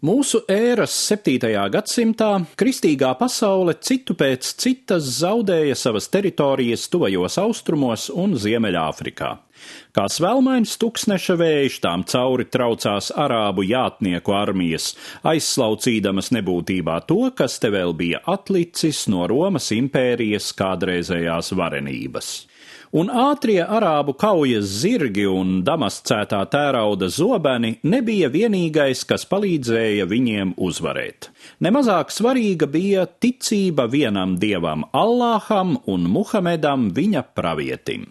Mūsu ēras 7. gadsimtā kristīgā pasaule citu pēc citas zaudēja savas teritorijas tuvajos austrumos un Ziemeļāfrikā. Kā svelmains tuksneša vējš tām cauri traucās arābu jātnieku armijas, aizslaucīdamas nebūtībā to, kas te vēl bija atlicis no Romas impērijas kādreizējās varenības un ātrie arābu kaujas zirgi un damascētā tērauda zobeni nebija vienīgais, kas palīdzēja viņiem uzvarēt. Nemazāk svarīga bija ticība vienam dievam Allāham un Muhamedam viņa pravietim.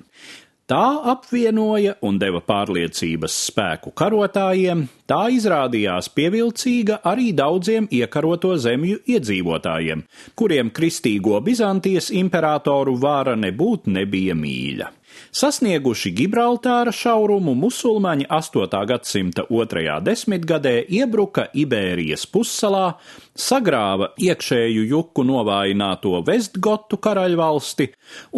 Tā apvienoja un deva pārliecības spēku karotājiem, tā izrādījās pievilcīga arī daudziem iekaroto zemju iedzīvotājiem, kuriem kristīgo Bizantijas imperatoru vāra nebūt nebija mīļa. Sasnieguši Gibraltāra šaurumu, musulmaņi 8. gadsimta otrajā desmitgadē iebruka Ibērijas pussalā, sagrāva iekšēju juku novājināto Vestgotu karaļvalsti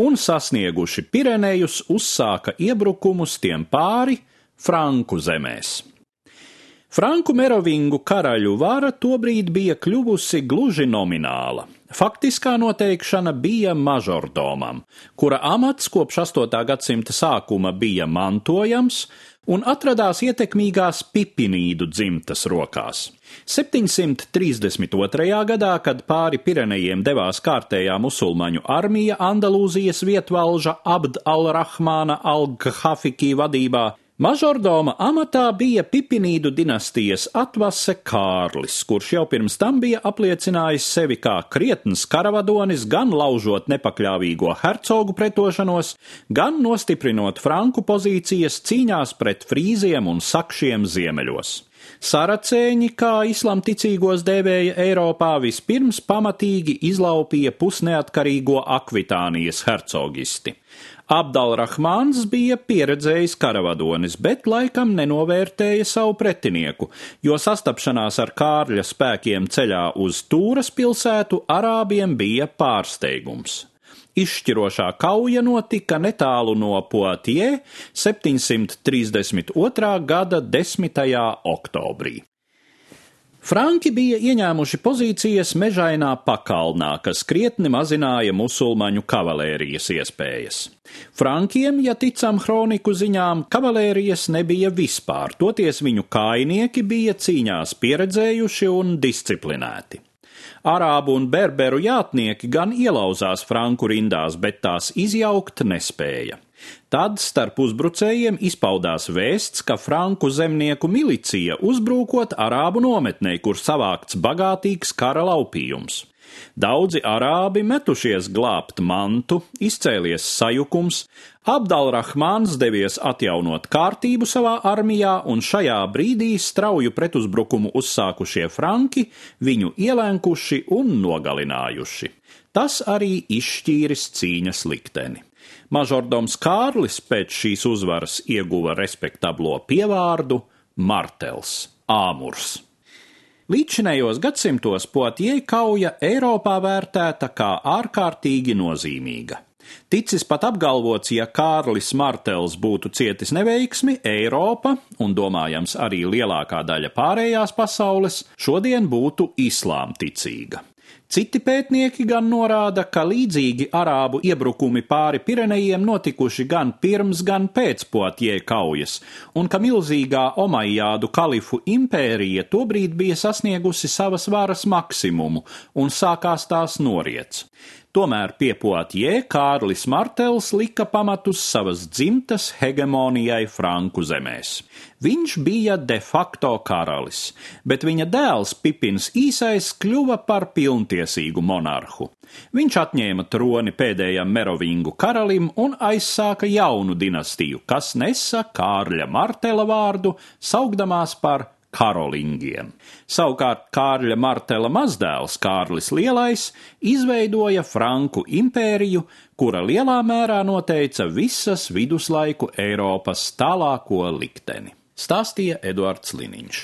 un sasnieguši Pirenejus uzsāka iebrukumus tiem pāri Franku zemēs. Franku merovingu karaļu vara tobrīd bija kļuvusi gluži nomināla. Faktiskā noteikšana bija mažordomam, kura amats kopš 8. gadsimta sākuma bija mantojams un atradās ietekmīgās pipinīdu dzimtas rokās. 732. gadā, kad pāri Pirenejiem devās kārtējā musulmaņu armija Andalūzijas vietvalža Abd al-Rahmāna al-Ghafiki vadībā, Mažordoma amatā bija Pipinīdu dinastijas atvase Kārlis, kurš jau pirms tam bija apliecinājis sevi kā krietns karavadonis, gan laužot nepakļāvīgo hercogu pretošanos, gan nostiprinot franku pozīcijas cīņās pret frīziem un sakšiem ziemeļos. Saracēņi, kā islamticīgos dēvēja Eiropā, vispirms pamatīgi izlaupīja pusneatkarīgo Akvitānijas hercogisti. Abdalrahmāns bija pieredzējis karavadonis, bet laikam nenovērtēja savu pretinieku, jo sastapšanās ar Kārļa spēkiem ceļā uz Tūras pilsētu arābiem bija pārsteigums. Izšķirošā kauja notika netālu no Poitie 732. gada 10. oktobrī. Franki bija ieņēmuši pozīcijas mežainā pakalnā, kas krietni mazināja musulmaņu kavalērijas iespējas. Frankiem, ja ticam kroniku ziņām, kavalērijas nebija vispār, toties viņu kainieki bija cīņās pieredzējuši un disciplinēti. Arābu un berberu jātnieki gan ielauzās franku rindās, bet tās izjaukt nespēja. Tad starp uzbrucējiem izpaudās vēsts, ka franku zemnieku milicija uzbrūkot arābu nometnē, kur savākts bagātīgs kara laupījums. Daudzi arābi metušies glābt mantu, izcēlies sajukums, Abdalrahmāns devies atjaunot kārtību savā armijā, un šajā brīdī strauju pretuzbrukumu uzsākušie franki viņu ielēnkuši un nogalinājuši. Tas arī izšķīris cīņas likteni. Mažordoms Kārlis pēc šīs uzvaras ieguva respektablo pievārdu Martels Āmurs. Līdzinējos gadsimtos Potie kauja Eiropā vērtēta kā ārkārtīgi nozīmīga. Ticis pat apgalvots, ja Kārlis Martels būtu cietis neveiksmi, Eiropa, un domājams arī lielākā daļa pārējās pasaules, šodien būtu islāmticīga. Citi pētnieki gan norāda, ka līdzīgi arābu iebrukumi pāri Pirenejiem notikuši gan pirms, gan pēc potie kaujas, un ka milzīgā Omajādu kalifu impērija tobrīd bija sasniegusi savas varas maksimumu un sākās tās noriets. Tomēr pie Poatie Kārlis Martels lika pamatus savas dzimtas hegemonijai Franku zemēs. Viņš bija de facto karalis, bet viņa dēls Pipins īsais kļuva par pilntiesīgu monarhu. Viņš atņēma troni pēdējam merovingu karalim un aizsāka jaunu dinastiju, kas nesa Kārļa Martela vārdu, saukdamās par karolingiem. Savukārt Kārļa Martela mazdēls Kārlis Lielais izveidoja Franku impēriju, kura lielā mērā noteica visas viduslaiku Eiropas tālāko likteni. Stāstīja Eduards Liniņš.